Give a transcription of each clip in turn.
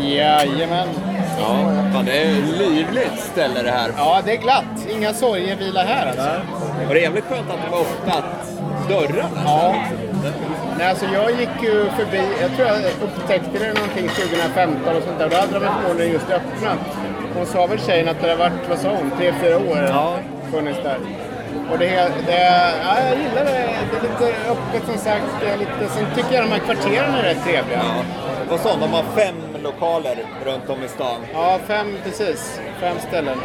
Jajamän. Ja, det är ett livligt ställe det här. Ja, det är glatt. Inga sorger vila här alltså. Och det är jävligt skönt att de har öppnat dörrarna. Ja. Nej, alltså jag gick ju förbi, jag tror jag upptäckte det någonting 2015 och sånt där. Då hade de förmodligen just öppnat. Hon sa väl tjejen att det har varit, vad sa hon, tre, fyra år Ja. funnits där. Och det, det, ja, jag gillar det. Det är lite öppet som sagt. Det är lite, sen tycker jag de här kvarteren är rätt trevliga. Ja. Vad sa de? De har fem lokaler runt om i stan. Ja, fem precis. Fem ställen.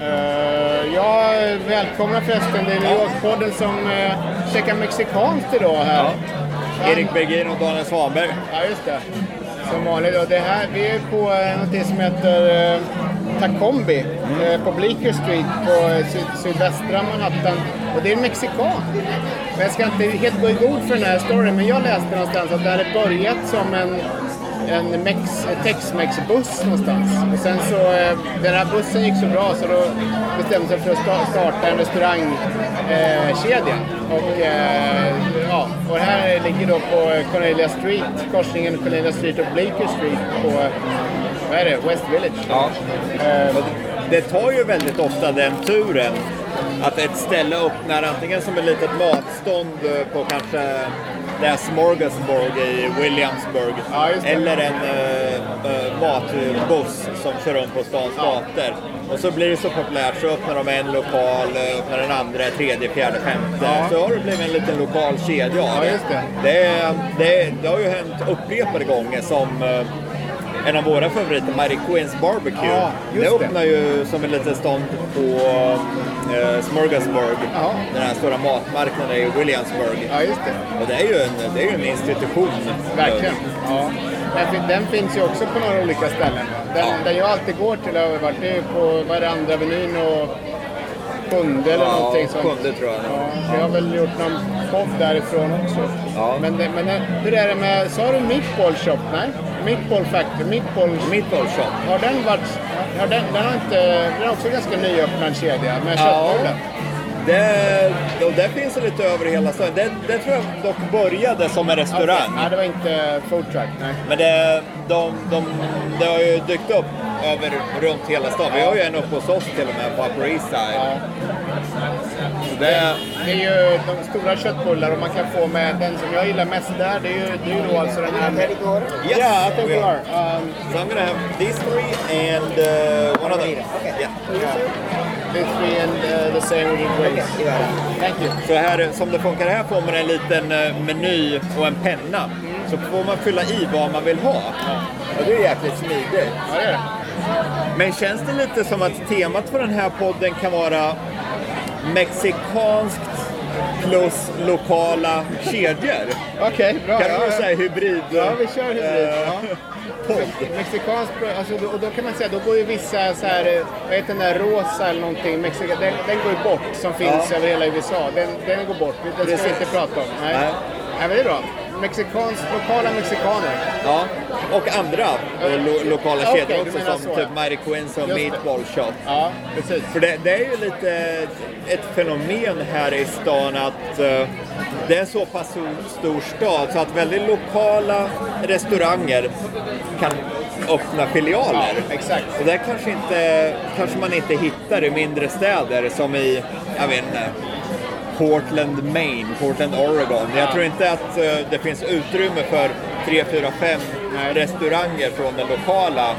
Uh, jag välkomnar förresten det är New York-podden som uh, käkar mexikanskt idag här. Ja. Erik Bergin och Daniel Svanberg. Ja, just det. Som vanligt. Och det här, vi är på uh, någonting som heter uh, Tacombi uh, på Bleecker Street på syd sydvästra Manhattan. Och det är mexikan. Och jag ska inte helt gå i god för den här storyn, men jag läste någonstans att det hade börjat som en en Mex, Tex-Mex-buss någonstans. Och sen så, eh, den här bussen gick så bra så då bestämde sig för att sta- starta en restaurangkedja. och, eh, ja, och det här ligger då på Cornelia Street, korsningen Cornelia Street och Bleecker Street på, vad är det, West Village. Ja. Eh, Det tar ju väldigt ofta den turen att ett ställe öppnar antingen som ett litet matstånd på kanske det här Smorgasburg i Williamsburg. Ja, eller en uh, matbuss som kör runt på stans gator. Och så blir det så populärt så öppnar de en lokal, eh, öppnar den andra, tredje, fjärde, femte. Ja. Så har det blivit en liten lokal kedja av Ja, det. Det, det, det har ju hänt upprepade gånger som en av våra favoriter, Mary Queens Barbecue. Ja, det öppnar ju som en liten stånd på uh, Smorgasburg, Ja. den här stora matmarknaden i Williamsburg. ja, just det. Och det är ju en, det är ju en institution. Verkligen. Ja. Den, fin- den finns ju också på några olika ställen. Den, Ja. Där jag alltid går till har varit är på vad är det, Andra Avenyn och Sjunde eller Ja, någonting sånt. Sjunde tror jag. Ja, jag har väl gjort någon podd därifrån också. Ja. Men, det, men hur är det med, sa du Meatball Shop? Nej? Meatball Factory? Meatball... Meatball Shop. Har den varit... Har den, den, har inte, den är också ganska nyöppnad kedja med Ja. köttbullar. Det, och det finns det lite över hela stan. Det, det tror jag dock började som en restaurang. Ja, det var inte food truck, nej. Men det, de, de, det har ju dykt upp över, runt hela stan. Vi har ju en uppe hos oss till och med på Upper East Side. Ja. Det, Det är ju de stora köttbullar och man kan få med den som jag gillar mest där. Det är ju, det är ju då alltså den här. Yes, Yeah, I think we are. Um, so I'm gonna have these three and uh, one other. Yeah. This three and uh, the same with the drinks. Thank you. Så här, som det funkar här får man en liten eh, meny och en penna. Så får man fylla i vad man vill ha. Och det är jäkligt smidigt. Ja, det är det. Men känns det lite som att temat för den här podden kan vara mexikanskt plus lokala kedjor? Okej, bra. Kan ja, du säga hybrid? Ja, vi kör hybrid. eh, Ja. Mexikansk, alltså, och då kan man säga, då går ju vissa så här, eh, vad heter den där rosa eller någonting, Mexika, den, den går ju bort som finns Ja. över hela USA. Den, den går bort, den ska vi Precis. inte prata om. Nej. Nej. Nej, men det är bra. Mexikansk, lokala mexikaner. Ja, och andra eh, lo lokala kedjor också som så, typ. Mary Queens och. Meatball Shop. Ja, precis. För det, det är ju lite ett fenomen här i stan att eh, det är så pass stor stad så att väldigt lokala restauranger kan öppna filialer. Ja, exakt. Och det kanske, inte, kanske man inte hittar i mindre städer som i, jag vet inte, Portland, Maine, Portland, Oregon. Jag tror inte att eh, det finns utrymme för tre, fyra, fem restauranger från den lokala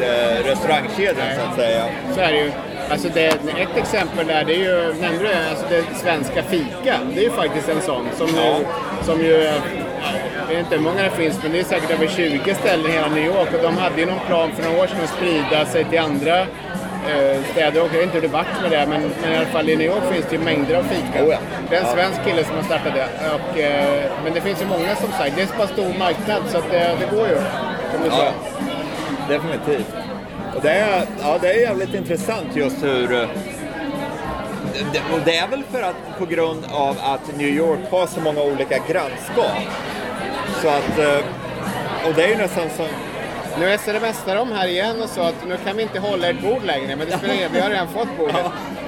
eh, restaurangkedjan så att säga. Så är det ju. Alltså det, ett exempel där, det är ju, nämnde du alltså det svenska fika. Det är ju faktiskt en sån som Ja. ju, som ju, jag vet inte hur många det finns, men det är säkert över 20 ställen i hela New York. Och de hade ju någon plan för några år sedan att sprida sig till andra städer. Och jag vet inte hur det vart med det, men, men i alla fall i New York finns det ju mängder av fika. Oh ja. Det är en svensk kille som har startat det. Och, eh, men det finns ju många som sagt, det är så pass stor marknad så att det, det går ju. Som du sa. Ja, definitivt. Och det är, ja, det är jävligt intressant just hur... eh, Det, och det är väl för att på grund av att New York har så många olika grannskap Så att, eh, och det är ju nästan som, Nu smsar de här igen och sa att nu kan vi inte hålla ert bord längre, men det spelar ingen vi har redan fått bordet.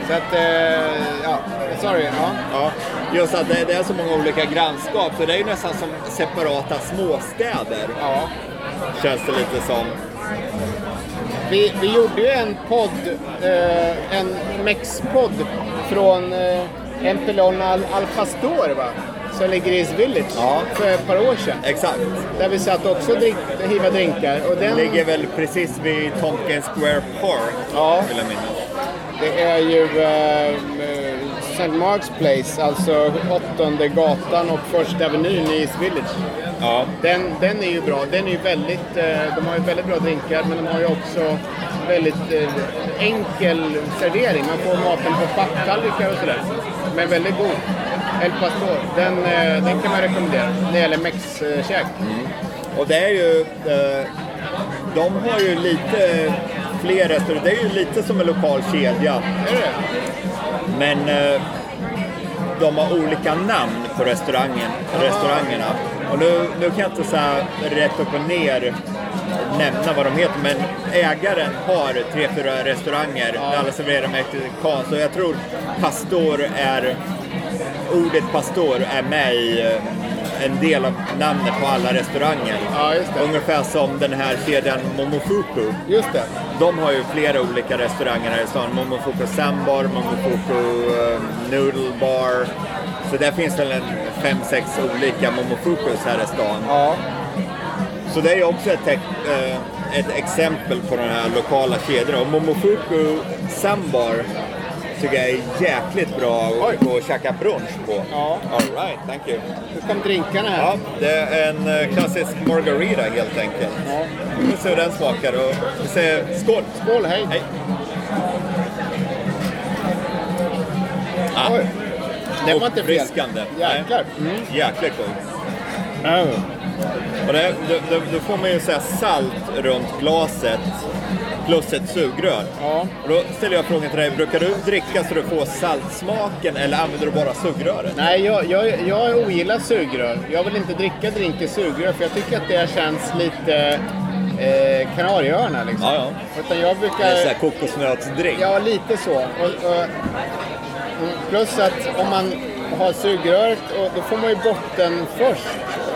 Så att, eh, ja, sorry. Ja. ja, just att det, det är så många olika grannskap, så det är ju nästan som separata småstäder, Ja. känns det lite som. Vi, vi gjorde ju en podd, eh, en Mex-podd från eh, Empelon al, al Pastor, va? Som ligger i Village, Ja. för ett par år sedan. Exakt. Där vi satt också och drink, hiva drinkar. Och den, Ligger väl precis vid Tompkins Square Park, Ja. vill jag minnas. Det är ju eh, St. Mark's Place, alltså åttonde gatan och första avenyn i East Village. Ja. Den, den är ju bra. Den är ju väldigt, eh, de har ju väldigt bra drinkar men de har ju också väldigt eh, enkel servering. Man får maten på papptallrikar och sådär. Men väldigt god. El Pastor, den, eh, den kan man rekommendera när det gäller mex-käk. Och det är ju, eh, de har ju lite fler restauranger, det är ju lite som en lokal kedja. Är det Men eh, de har olika namn på restaurangen, restaurangerna. Och nu, nu kan jag inte så här rätt upp och ner nämna vad de heter, men ägaren har tre, fyra restauranger där alla serverar mexikanskt. Och jag tror pastor är, ordet pastor är med i eh, en del av namnet på alla restauranger. Ja. Ungefär som den här kedjan Momofuku. Just det. De har ju flera olika restauranger här i stan. Momofuku Sambar, Momofuku uh, Noodle Bar. Så där finns väl en fem, sex olika Momofukus här i stan. Ja. Så det är också ett, eh, ett exempel på den här lokala kedjan. Och Momofuku Sambar tycker jag är jäkligt bra att gå och käka brunch på. Ja. All right, thank you. Nu kom drinkarna här. Ja, det är en eh, klassisk margarita helt enkelt. Ja. Vi får se hur den smakar och vi säger skål! Skål, hej. Hej! Ah, Oj. Det var inte fel. uppfriskande. Jäklar. Mm. Jäkligt god. Ja. Och det, då, då, då får man ju säga salt runt glaset plus ett sugrör. Ja. Och då ställer jag frågan till dig, brukar du dricka så du får saltsmaken eller använder du bara sugröret? Nej, jag, jag, jag ogillar sugrör. Jag vill inte dricka drink i sugrör för jag tycker att det känns lite eh, Kanarieöarna liksom. Ja, ja. Utan jag En sån brukar... här kokosnötsdrink. Ja, lite så. Och, och, plus att om man har sugröret, och då får man ju botten först.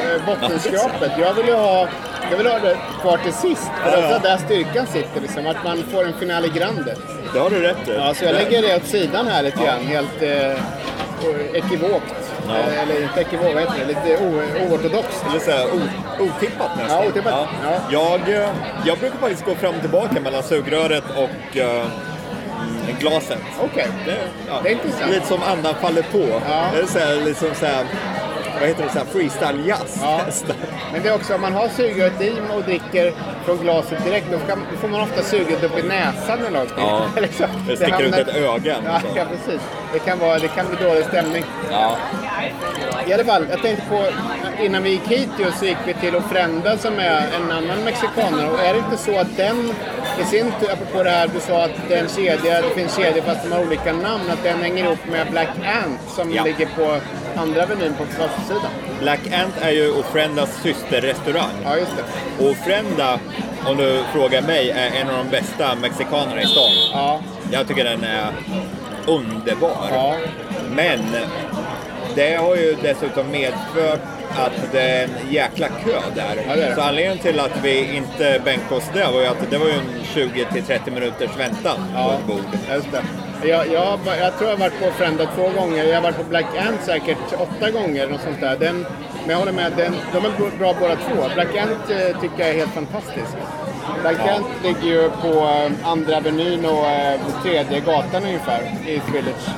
Eh, bottenskrapet. Jag vill ju ha, jag vill ha det kvar till sist. För Ja, det är ja. där styrkan sitter liksom. Att man får en finale grande. Det har du rätt i. Ja, så jag lägger det åt sidan här lite grann. Helt eh, ekivokt. Ja. Eh, Eller inte ekivokt, vad heter det? Lite oortodoxt. Eller så här, otippat nästan. Ja, otippat. Ja. Jag, eh, jag brukar faktiskt gå fram och tillbaka mellan sugröret och mm, glaset. Okej. Det, ja, Det är intressant. Lite som andan faller på. Ja. Det är så här, liksom så här, vad heter det, så här freestyle-jazz Ja. nästan. Men det är också om man har sugröret i och dricker från glaset direkt, då, kan, får man ofta suget upp i näsan eller någonting. Ja. Så. Det sticker ut ett öga. Ja, så. ja, precis. Det kan, vara, det kan bli dålig stämning. Ja. I alla fall, jag tänkte på, innan vi gick hit just, så gick vi till Ofrenda som är en annan mexikanare. Och är det inte så att den, i sin tur, apropå det här du sa att det är en kedja, det finns kedjor fast de har olika namn, att den hänger ihop med Black Ant som Ja. ligger på andra avenyn på sidan. Black Ant är ju Ofrendas systerrestaurang. Ja, just det. Och Ofrenda, om du frågar mig, är en av de bästa mexikanerna i stan. Ja, Jag tycker den är underbar. ja. Men det har ju dessutom medfört att det är en jäkla kö där. Ja, det är det. Så anledningen till att vi inte bänkade oss där var ju att det var ju en 20-30 minuters väntan på Ja, ett bord. just det. Jag, jag, jag tror jag har varit på Frenda två gånger. Jag har varit på Black Ant säkert åtta gånger. Något sånt där. Den, men jag håller med, den, de är bra- båda två. Black Ant eh, tycker jag är helt fantastisk. Black Ja. Ant ligger ju på eh, andra avenyn och eh, tredje gatan ungefär i Village.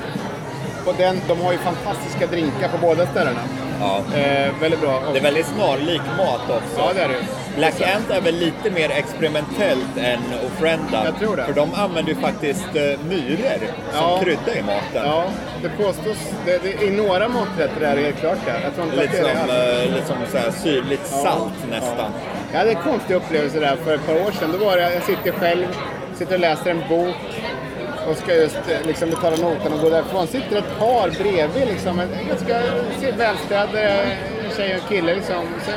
Och den, de har ju fantastiska drinkar på båda ställena. Ja. Eh, väldigt bra. Och, Det är väldigt snarlik mat också. Ja, det är det. Black Ant är väl lite mer experimentellt än Ofrenda. Jag tror det. För de använder ju faktiskt eh, myror som Ja. krydda i maten. Ja, det påstås. Det, det, I några maträtter är det helt klart det. Jag tror inte Lite är som, det. eh, lite som så här syrligt Ja. salt nästan. Ja. Jag hade en konstig upplevelse där för ett par år sedan. Då var det, jag sitter själv, sitter och läser en bok och ska just eh, liksom betala notan och gå därifrån. Sitter ett par bredvid, liksom, en ganska välstädad eh, tjej och kille liksom. Så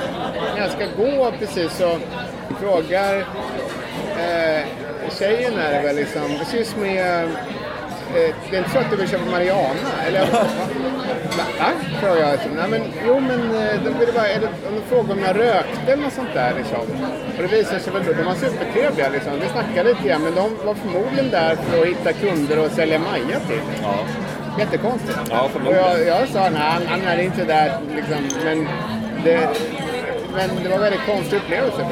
när jag ska gå precis så frågar eh, tjejen är det väl liksom, excuse me, eh, det är inte så att du vill köpa Mariana? Eller, va? Frågar jag. Liksom. Nej, men, jo, men eh, de ville bara, eller, om de frågar om jag rökte eller något sånt där. Liksom. Och det visar sig väl då, de var supertrevliga liksom. Vi snackade lite grann, men de var förmodligen där för att hitta kunder och sälja Maja till. Ja. Jättekonstigt. Ja, och jag, jag sa, nej, han är inte där liksom, men det, men det var en väldigt konstig upplevelse.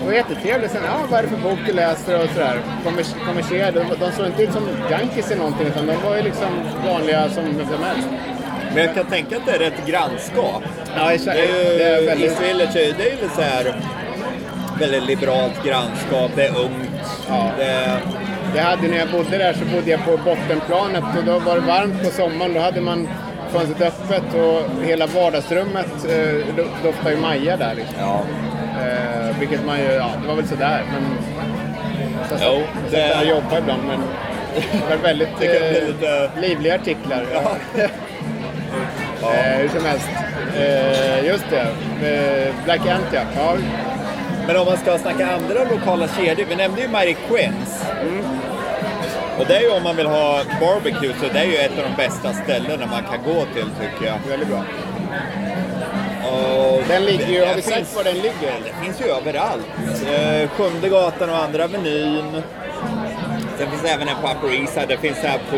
Det var jättetrevligt. Sen, ja, vad är det för bok du läser och sådär. Kommers, kommersiella. De, de såg inte ut som junkies eller någonting, utan de var ju liksom vanliga som vem som helst. Men jag kan tänka att det är rätt grannskap. Ja, exakt. Det är ju, Det är väldigt- East Village det är ju så här väldigt liberalt grannskap, det är ungt. Ja. Det Jag hade, när jag bodde där så bodde jag på bottenplanet och då var det varmt på sommaren. Då hade man fönstret öppet och hela vardagsrummet eh, do- doftade ju Maja där. Liksom. ja. Eh, vilket man ju, ja, det var väl sådär. Men, så Jo, det... Jag jobbar ibland men det var väldigt Det kan bli eh, lite- livliga artiklar. Ja. eh, hur som helst. Eh, just det, eh, Black Ant ja. ja. Men om man ska snacka andra lokala kedjor, vi nämnde ju Mary Quinns. Mm. Och det är ju om man vill ha barbecue så det är ju ett av de bästa ställena man kan gå till tycker jag. Väldigt bra. Och Den ligger ju, har vi finns- sett var den ligger? Det finns ju överallt. Eh, Sjunde gatan och andra Avenyn. Sen finns det även en på Upper East Side. Det finns här på,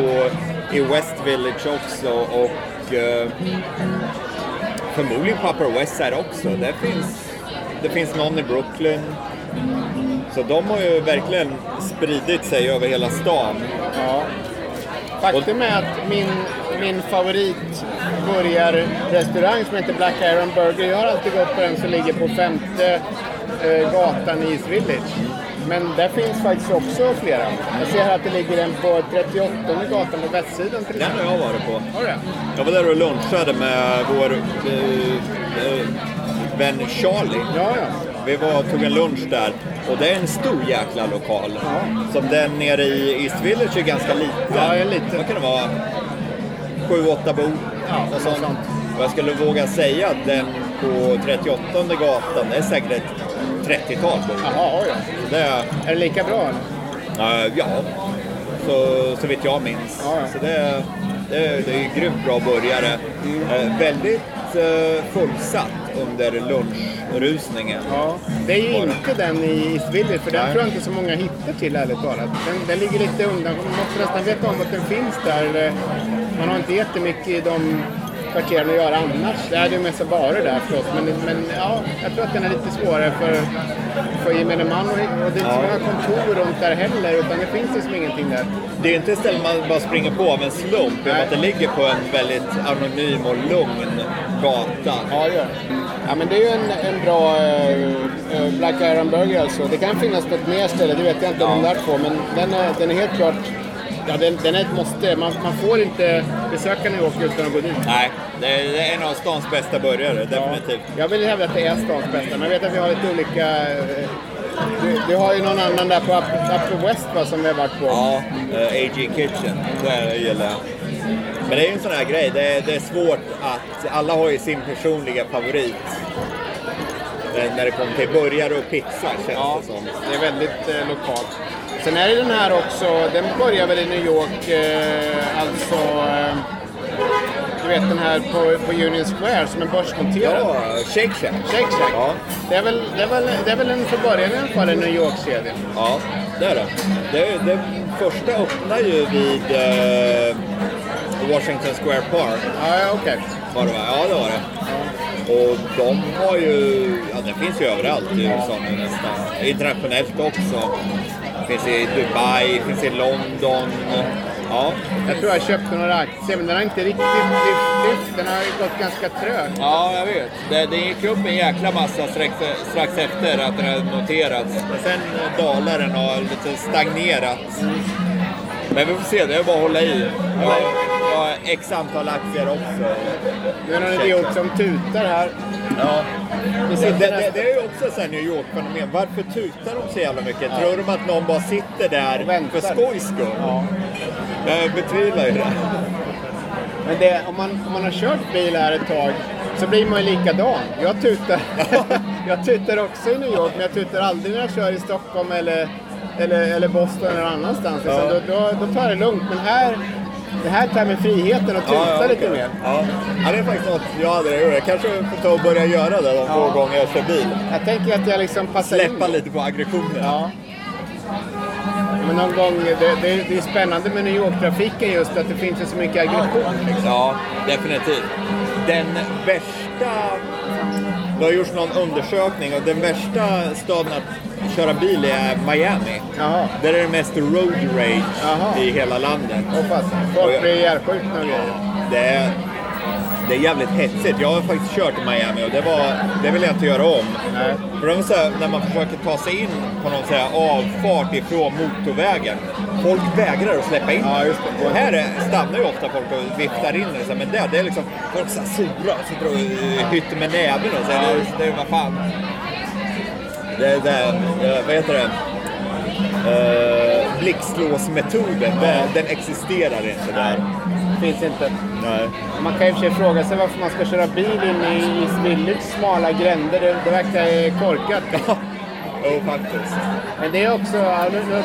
i West Village också och eh, förmodligen på Upper West Side också. Det finns, det finns någon i Brooklyn. Så de har ju verkligen spridit sig över hela stan. Ja. Faktum är att min, min favoritburgarrestaurang som heter Black Iron Burger, jag har alltid gått på den som ligger på femte eh, gatan i East Village. Men där finns faktiskt också flera. Jag ser här att det ligger en på 38 gatan på västsidan till Den exempel. har jag varit på. Har du? Jag var där och lunchade med vår eh, eh, vän Charlie. Ja, ja. Vi var och tog en lunch där och det är en stor jäkla lokal. Ja. Som den nere i East Village är ganska liten. Ja, är liten. Vad kan det vara? Sju, åtta bo. Ja, och sånt. sånt. Och jag skulle våga säga att den på 38 gatan, det är säkert ett 30-tal bor. Jaha, oj Det är, Är det lika bra eller? ja, så, så vitt jag minns. Ja, ja. Så det, är- det, är- det är grymt bra burgare. Eh, väldigt eh, fullsatt under lunchrusningen. Ja, det är ju Bara. inte den i East Village, för den Nej. tror jag inte så många hittar till ärligt talat. Den, den ligger lite undan, man måste nästan veta om att den finns där. Man har inte jättemycket i de kvarteren att göra annars. Det är ju mest varor där förstås, men, men ja, jag tror att den är lite svårare för, för gemene man och, och det är inte så Ja. många kontor runt där heller, utan det finns liksom ingenting där. Det är inte ett ställe man bara springer på av en slump, att det ligger på en väldigt anonym och lugn gata. Ja, det gör det. Ja, men det är ju en, en bra eh, Black Iron Burger alltså. Det kan finnas på ett mer ställe, det vet jag inte om Ja. de där två, men den är, den är helt klart Ja, den, den är ett måste. Man, man får inte besöka New York utan att gå dit. Nej, det är, det är en av stans bästa burgare, definitivt. Jag vill hävda att det är stans bästa, men jag vet att vi har lite olika... eh, Du, du har ju någon annan där på Up- Upper West va, som vi har varit på. Ja, eh, AG Kitchen. Det gillar jag. Men det är ju en sån här grej, det är, det är svårt att... Alla har ju sin personliga favorit. När det kommer till burgare och pizza känns Ja, det som. det är väldigt eh, lokalt. Sen är det den här också, den börjar väl i New York, eh, alltså... Eh, du vet den här på, på Union Square som är börsnoterad. Ja, Shake Shack. Shake Shack. Ja. Det, är väl, det, är väl, det är väl en början i alla fall en New York-kedja. Ja, det är det. det. Det första öppnar ju vid eh, Washington Square Park. Ja, ja, okej. Var det va? Ja, det var det. Och de har ju, ja det finns ju överallt i USA nu nästan. Internationellt också. Finns i Dubai, finns i London. Ja, Jag tror jag köpte några aktier, men den har inte riktigt lyft. Den har ju gått ganska trögt. ja jag vet. Det, det gick upp en jäkla massa strax, strax efter att den hade noterats. Men sen dalar den och har lite stagnerat. Men vi får se, det är bara att hålla i. Jag har, jag har x antal aktier också. Nu är det någon idiot som tutar här. Ja. Det, det, det, är ju också så här New York-fenomen. Varför tutar de så jävla mycket? Tror de att någon bara sitter där för skojs skull? Ja. Jag betvivlar ju det. Men det, om, man, om man har kört bil här ett tag så blir man ju likadan. Jag tutar, jag tutar också i New York, men jag tutar aldrig när jag kör i Stockholm eller, eller, eller Boston eller annanstans. Ja. Så då, då, då tar jag det lugnt. Men här, det här tar mig friheten att tuta Ja, ja, lite okej. mer. Ja. ja, det är faktiskt något jag aldrig gjort. Jag kanske får ta och börja göra det de få gånger jag kör bil. Jag tänker att jag liksom passar Släppa in. lite på aggressionen. Men någon gång, det, det, det är spännande med New York-trafiken just att det finns så mycket aggression. Liksom. Ja, definitivt. Den värsta... Det har gjorts någon undersökning och den värsta staden att köra bil i är Miami. Jaha. Där är det mest road rage Jaha. i hela landet. Hoppas. Folk blir ihjälskjutna och grejer. Det är, det är jävligt hetsigt. Jag har faktiskt kört i Miami och det, var, det vill jag inte göra om. Nej. För de är så här, när man försöker ta sig in på någon så här avfart ifrån motorvägen. Folk vägrar att släppa in. Ja, just det. Och här är, stannar ju ofta folk och viftar in. Här, men där, det är liksom folk så här sura och sitter och uh, hytter med näven och så. här, det, det, vad fan. Det är det, eh, vad heter det? Uh, blixtlåsmetoden, den, den existerar inte där. Finns inte. Nej. Man kan och för sig fråga sig varför man ska köra bil inne i Village smala gränder. Det, det verkar korkat. Jo, faktiskt. Men det är också, ja, nu, nu,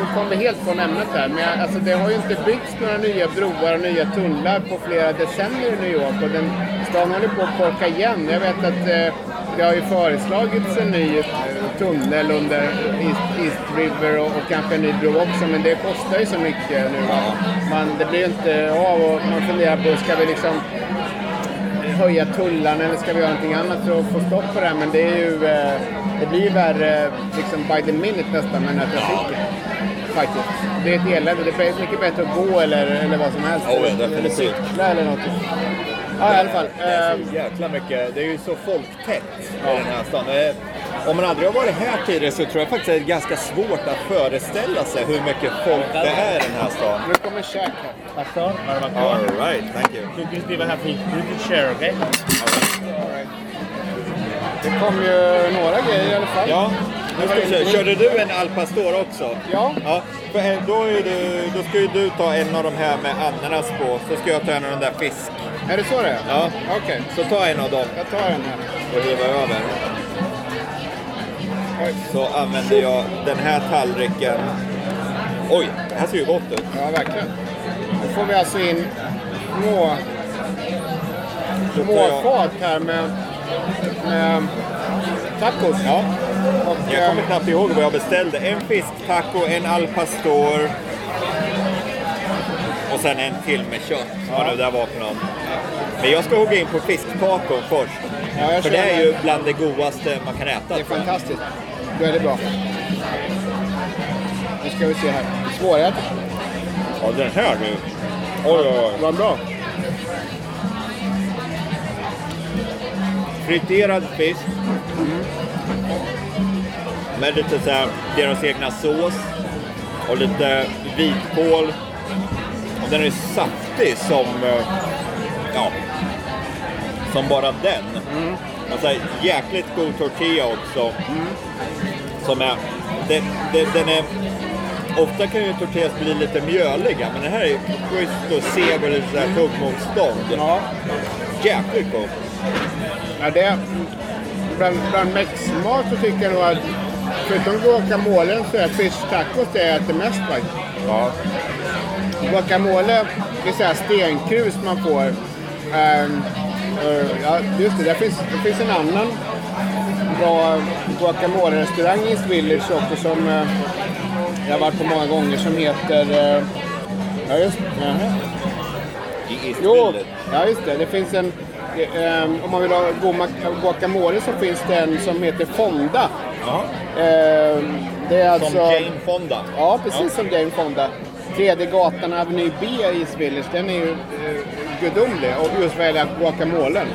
nu kom vi helt från ämnet här, men jag- alltså, det har ju inte byggts några nya broar och nya tunnlar på flera decennier i New York och den stan håller på att korka igen. Jag vet att eh, det har ju föreslagits en ny eh, tunnel under East, East River och, och kanske en ny bro också, men det kostar ju så mycket nu. Va? Man, det blir ju inte av och man funderar på, ska vi liksom höja tullarna eller ska vi göra någonting annat för att få stopp på det här? Men det är ju, eh, det blir ju värre liksom by the minute nästan med den här trafiken. Faktiskt. Det är ett elände. Det är mycket bättre att gå eller, eller vad som helst. Ja, ja, eller, cykla eller någonting. Ja, i alla fall. Det är så jäkla mycket. Det är ju så folktätt i den här stan. Eh, Om man aldrig har varit här tidigare så tror jag faktiskt att det är ganska svårt att föreställa sig hur mycket folk det är i den här stan. nu kommer käk här. Tack så. Ja, det var bra. All right, thank you. Du kan skriva här fint. Du kan share, okej? Det kom ju några grejer i alla fall. Ja, nu ska se. Körde du en Al Pastor också? Ja. ja för eh, då, är du, då ska ju du ta en av de här med ananas på, så ska jag ta en av de där fisk. Är det så det är? Ja. Okej, Så ta en av dem jag tar den här. och riva över. Så använder jag den här tallriken. Oj, det här ser ju gott ut. Ja, verkligen. Då får vi alltså in små, små fat här med, med tacos. Ja. Och, Jag kommer eh, knappt ihåg vad jag beställde. En fisktaco, en al pastor och sen en till med kött. Vad det där var för någon. Men jag ska hugga in på fisktaco först. Ja, för det är ju bland det godaste man kan äta. det är fantastiskt. Väldigt bra. Nu ska vi se här. Svårätet. Ja, den här nu. Oj, oj, oj. Vad bra. Friterad fisk. Med lite så här, deras egna sås. Och lite vitkål. Den är saftig som, eh, ja, som bara den. Och så här, jäkligt god tortilla också. Som är, det, det, den är, ofta kan ju tortillas bli lite mjöliga, men den här är schysst och seg och lite så här tuggmotstånd. Ja. Jäkligt god. Ja, det, bland, bland mexmat så tycker jag nog att förutom guacamolen så är fisktacos det jag äter mest faktiskt. Ja. Guacamole, det är så här stenkrus man får. Eh, ja, just det, där finns, det finns en annan bra guacamole-restaurang i Village också som eh, jag har varit på många gånger som heter... eh, ja, just det. I East Jo, Village. ja just det. Det finns en... eh, om man vill ha guacamole så finns det en som heter Fonda. Ja. Eh, det är Som alltså... Jane Fonda. Ja, precis som Jane Fonda. Tredje gatan, Avenue B i Village, den är ju eh, gudomlig. Och just vad gäller guacamolen.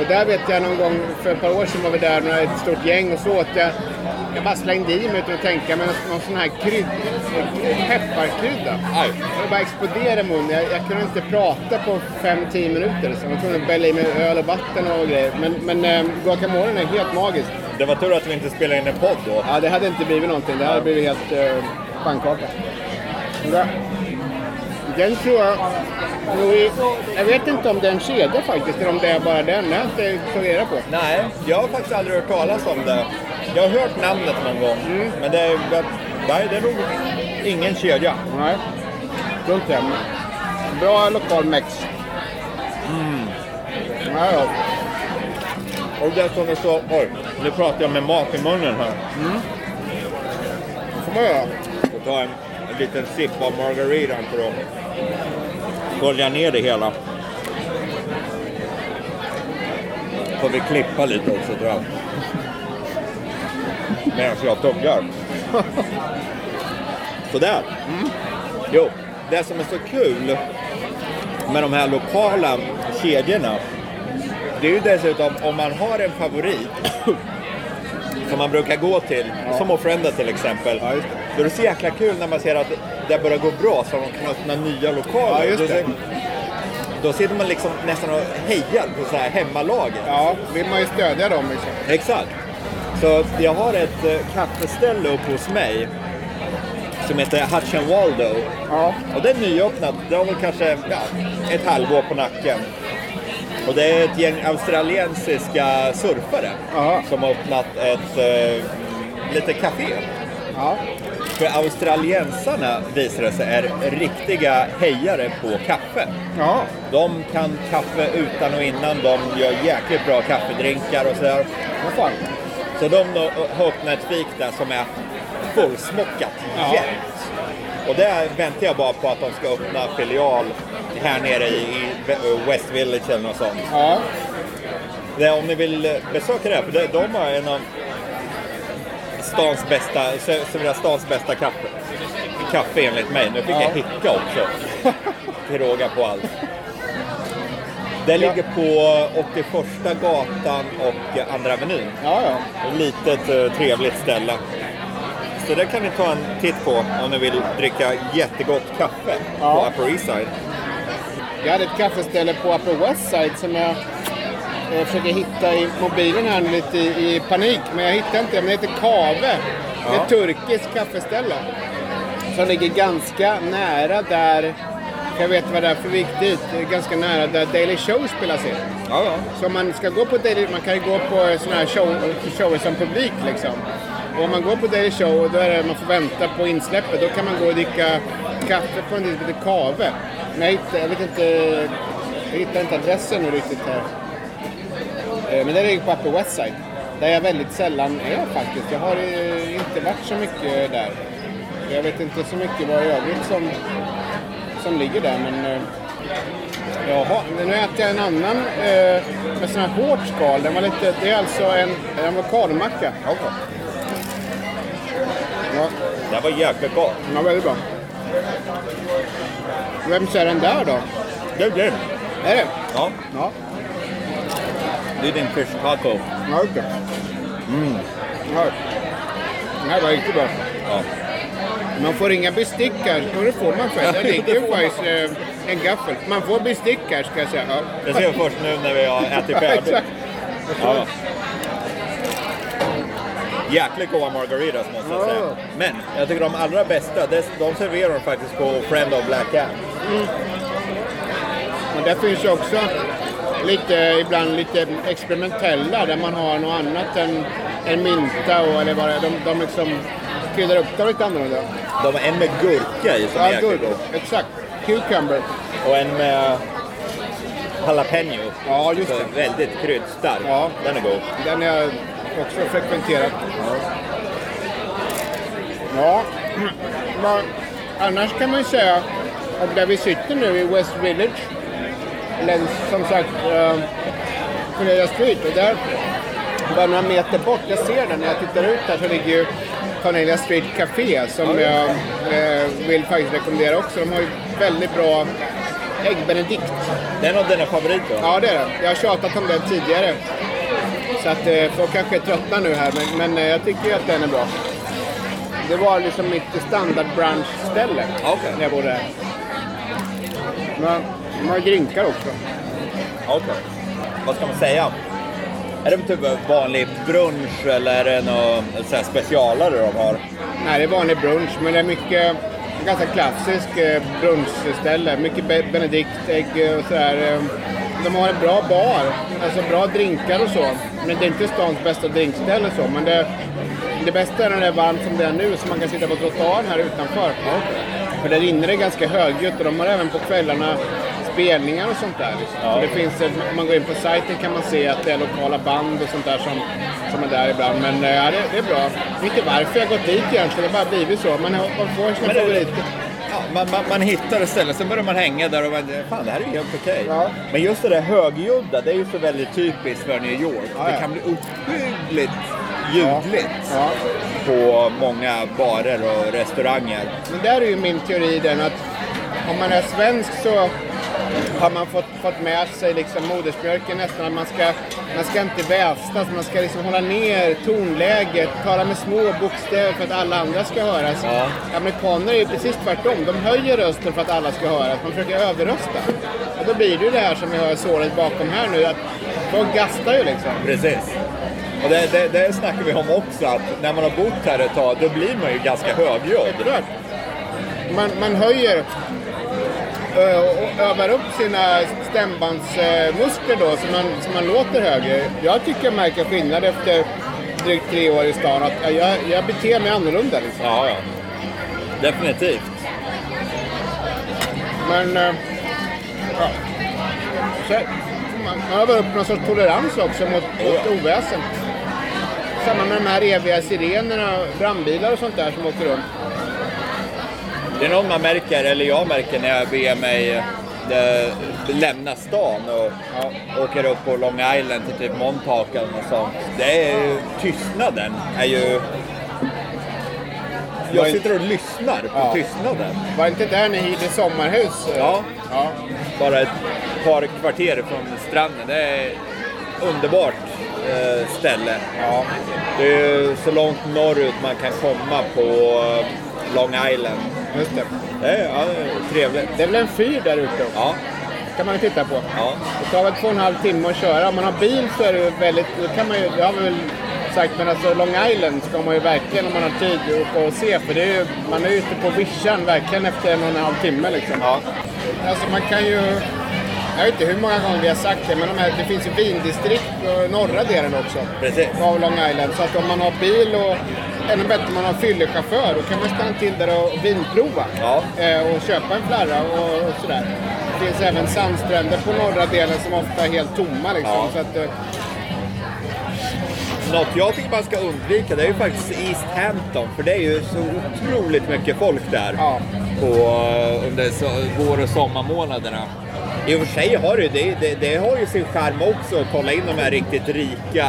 Och där vet jag någon gång för ett par år sedan var vi där, några- ett stort gäng, och så åt jag jag bara slängde i mig utan att tänka, men någon sån här krydd, eh, pepparkrydda. Aj. Det bara exploderade i munnen. Jag, jag kunde inte prata på 5-10 minuter. Så jag var tvungen att bälla i mig öl och vatten och grejer. Men, men eh, guacamolen är helt magisk. Det var tur att vi inte spelade in en podd då. Ja, det hade inte blivit någonting. Det hade blivit helt eh, pannkaka. Bra. Den tror jag... Jag vet inte om det är en kedja faktiskt, eller om det är bara den. Det har jag inte reda på. Nej, jag har faktiskt aldrig hört talas om det. Jag har hört namnet någon gång, men det är, nej, det är nog ingen kedja. Nej, tror inte det. Bra lokal mex. Ja, ja. Och dessutom det står, oj, nu pratar jag med mat i munnen här. får man göra. Och ta en, en liten sipp av margaritan för att skölja ner det hela. Får vi klippa lite också tror jag. Medan jag tuggar. Sådär. Jo, det som är så kul med de här lokala kedjorna. Det är ju dessutom om man har en favorit som man brukar gå till, som Offrenda till exempel. Ja, Då är det så jäkla kul när man ser att det börjar gå bra så de kan öppna nya lokaler. Ja, Då Då sitter man liksom nästan och hejar på så här hemmalaget. Ja, vill man ju stödja dem liksom. Exakt. Så jag har ett eh, kaffeställe uppe hos mig som heter Hutch and Waldo. Ja. Och det är nyöppnat. Det har väl kanske ja, ett halvår på nacken. Och det är ett gäng australiensiska surfare Aha. som har öppnat ett eh, litet café. Ja. För australiensarna visar det sig är riktiga hejare på kaffe. Ja. De kan kaffe utan och innan, de gör jäkligt bra kaffedrinkar och sådär. Fan. Så de har öppnat ett fik där som är fullsmockat Ja. jämt. Och där väntar jag bara på att de ska öppna filial här nere i, West Village eller något sånt. Ja. Om ni vill eh, besöka det, för det, de har en av stans bästa, serverar stans bästa kaffe. Kaffe enligt mig. Nu fick Ja. jag hicka också. Till råga på allt. Det ligger på 81 gatan och Andra Avenyn. Ja, ja. Ett litet eh, trevligt ställe. Så det kan ni ta en titt på om ni vill dricka jättegott kaffe Ja. på Upper East Side. Jag hade ett kaffeställe på Upper West Side som jag eh, försöker hitta i mobilen här lite i, i panik. Men jag hittar inte. Men det heter Kave. Det är Ja. ett turkiskt kaffeställe. Som ligger ganska nära där, jag vet vad det är för gick dit, ganska nära där Daily Show spelas in. Ja, ja. Så man ska gå på Daily, man kan ju gå på sådana här show, shower som publik liksom. Och om man går på Daily Show och då är det, man får vänta på insläppet, då kan man gå och dricka kaffe på en heter Kave. Men jag hittar, jag vet inte, jag hittar inte adressen nu riktigt här. Men det ligger på Upper West Side. Där jag väldigt sällan är faktiskt. Jag har eh, inte varit så mycket där. Jag vet inte så mycket vad i övrigt som, som ligger där men eh, Jaha, nu äter jag en annan eh, med sån här hårt skal. Den var lite, det är alltså en, en avokadomacka. Ja, Det var jäkligt gott. den var väldigt bra. Vem är den där då? Det är det. Är det? Ja, Ja, det är din fish taco. ja okej. Mm. Ja. Den här var riktigt bra. Ja. Man får inga bestick här. Jo, det får man faktiskt. Det ligger ju faktiskt eh, en gaffel. Man får bestick här ska jag säga. Ja. Det ser vi först nu när vi har ätit färdigt. Exakt. Ja. Jäkligt goda margaritas måste jag säga. Ja. Men jag tycker de allra bästa, det- de serverar de faktiskt på Friend of Black Cat. Men där finns också lite, ibland lite experimentella där man har något annat än, än mynta och eller vad det är. De, de liksom kryddar upp det lite annorlunda. De har en med gurka i som är Ja, jäkligt gurk. god. Exakt. Cucumber. Och en med jalapeno. Ja, just Så det. väldigt kryddstark. Ja. Den är god. Den har jag också frekventerat. Ja, men annars kan man ju säga att där vi sitter nu i West Village, längs som sagt uh, Cornelia Street och där, bara några meter bort, jag ser den när jag tittar ut här så ligger ju Cornelia Street Café som jag eh, vill faktiskt rekommendera också. De har ju väldigt bra ägg benedict. Det är nog dina favoriter? Ja, det är det. Jag har tjatat om det tidigare. Så att eh, folk kanske är tröttna nu här, men, men eh, jag tycker ju att den är bra. Det var liksom mitt standard brunchställe Okej. när jag bodde här. Men de har drinkar också. Okej. Vad ska man säga? Är det typ vanlig brunch eller är det här specialare de har? Nej, det är vanlig brunch, men det är mycket, ganska klassisk eh, brunchställe. Mycket be- benediktägg eh, och sådär. eh. De har en bra bar, alltså bra drinkar och så. Men det är inte stans bästa drinkställe så. Men det, det bästa är när det är varmt som det är nu så man kan sitta på trottoaren här utanför. För där inne är det ganska högljutt och de har även på kvällarna spelningar och sånt där. Liksom. Ja. Det finns, om man går in på sajten kan man se att det är lokala band och sånt där som, som är där ibland. Men eh, ja, det, det är bra. Jag vet inte varför jag har gått dit egentligen, det har bara blivit så. Man, har, man får sina det- favoriter. Man, man, man hittar ett ställe, sen börjar man hänga där och man, fan det här är helt okej. Ja. Men just det där högljudda, det är ju så väldigt typiskt för New York. Ja, Det ja. kan bli ohyggligt ljudligt på många barer och restauranger. Men där är ju min teori den att om man är svensk så har man fått, fått med sig liksom modersmjölken nästan. att Man ska, man ska inte väsnas, man ska liksom hålla ner tonläget, tala med små bokstäver för att alla andra ska höras. Ja. Amerikaner är ju precis tvärtom. De höjer rösten för att alla ska höras. Man försöker överrösta. Och då blir det ju det här som vi hör såret bakom här nu. Att folk gastar ju liksom. Precis. Och det, det, det snackar vi om också, att när man har bott här ett tag, då blir man ju ganska högljudd. Man, man höjer och övar upp sina stämbandsmuskler då så man, så man låter högre. Jag tycker jag märker skillnad efter drygt tre år i stan att jag, jag beter mig annorlunda liksom. Ja, ja. Definitivt. Men... eh, Ja. Så, man, man övar upp någon sorts tolerans också mot, mot oväsen. Samma med de här eviga sirenerna, brandbilar och sånt där som åker runt. Det är något man märker, eller jag märker när jag beger mig, eh, lämnar stan och åker upp på Long Island till typ Montauk eller något sånt. Det är ju, tystnaden är ju... Jag sitter och lyssnar på Ja. tystnaden. Var inte där ni hyrde sommarhus? Ja. ja. Bara ett par kvarter från stranden. Det är underbart eh, ställe. Ja. Det är så långt norrut man kan komma på eh, Long Island. Just det. Det är, ja, det är trevligt. Det är väl en fyr där ute också? Ja, kan man ju titta på. ja. Det tar väl två och en halv timme att köra. Om man har bil så är det väldigt... Då kan man ju, det har vi väl sagt, men alltså Long Island ska man ju verkligen om man har tid åka och se. För det är ju, man är ju ute på vischan verkligen efter en och en halv timme liksom. ja. Alltså man kan ju... Jag vet inte hur många gånger vi har sagt det, men de här, det finns ju vindistrikt på norra delen också. Precis. Av Long Island. Så att om man har bil och ännu bättre om man har fyllechaufför, då kan man stanna till där och vinprova. Ja. Eh, och köpa en flarra och, och sådär. Det finns även sandstränder på norra delen som ofta är helt tomma liksom. Ja. Så att, eh, Något jag tycker man ska undvika det är ju faktiskt East Hampton. För det är ju så otroligt mycket folk där. Ja. På, eh, under vår och sommarmånaderna. I och för sig har det, det, det, det har ju sin charm också att kolla in de här riktigt rika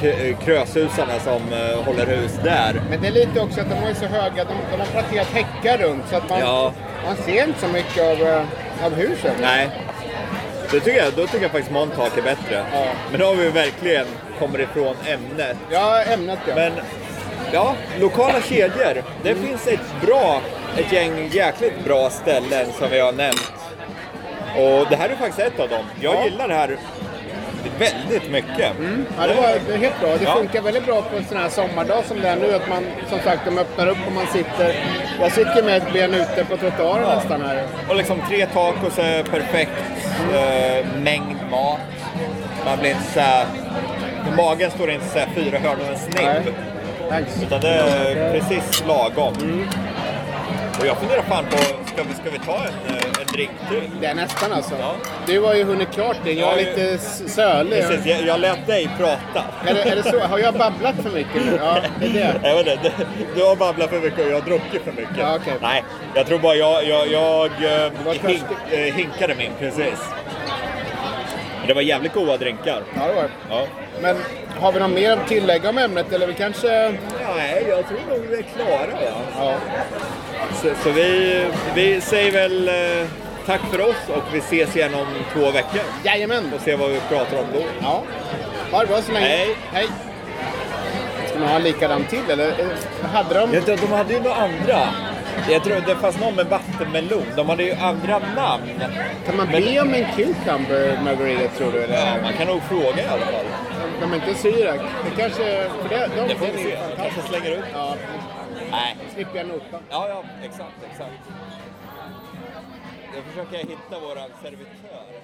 k- kröshusarna som eh, håller hus där. men det är lite också att de är så höga, de, de har planterat häckar runt så att man, Ja. man ser inte så mycket av, eh, av husen. Nej. Då tycker, jag, då tycker jag faktiskt Montauk är bättre. Ja. Men då har vi verkligen kommit ifrån ämnet. Ja, ämnet ja. Men ja, lokala kedjor. Det finns ett bra, ett gäng jäkligt bra ställen som vi har nämnt. Och det här är faktiskt ett av dem. Jag Ja. gillar det här väldigt mycket. Ja, det var helt bra. Det Ja. funkar väldigt bra på en sån här sommardag som det är nu. Att man, som sagt, de öppnar upp och man sitter... Jag sitter med ett ben ute på trottoaren Ja. nästan här. Och liksom tre tacos är perfekt eh, mängd mat. Man blir inte så här, Magen står inte så här fyra hörn och en snibb. Utan det är precis lagom. Och jag funderar fan på, ska vi, ska vi ta en, eh, en drink till? Det är nästan alltså. Ja. Du har ju hunnit klart det. Jag är lite sölig. Precis, jag, jag lät dig prata. Är det, är det så? Har jag babblat för mycket nu? Ja, det är det. Jag vet inte, du har babblat för mycket och jag har druckit för mycket. Ja, okej. Nej, jag tror bara jag, jag, jag eh, hink, eh, hinkade min, precis. Men det var jävligt goda drinkar. Ja, det var. Ja. Men har vi något mer att tillägga om ämnet? Eller vi kanske... Nej, jag tror nog vi är klara. Ja. Ja. Så, så vi, vi säger väl eh, tack för oss och vi ses igen om två veckor. Jajamän! Och se vad vi pratar om då. Ja. Ha det bra så länge. Hej. Hej. Ska man ha likadan till eller? Eh, Hade de... Jag de hade ju några andra. Jag tror det fanns någon med vattenmelon. De hade ju andra namn. Kan man be om en cucumber margarita tror du? Eller? Ja, man kan nog fråga i alla fall. De är inte syrak. Det kanske... För det, de, Det får vi se. fantastisk. kanske slänger upp. Ja. Nej. slipper jag notan. Ja, ja, exakt, exakt. Då försöker jag hitta våran servitör.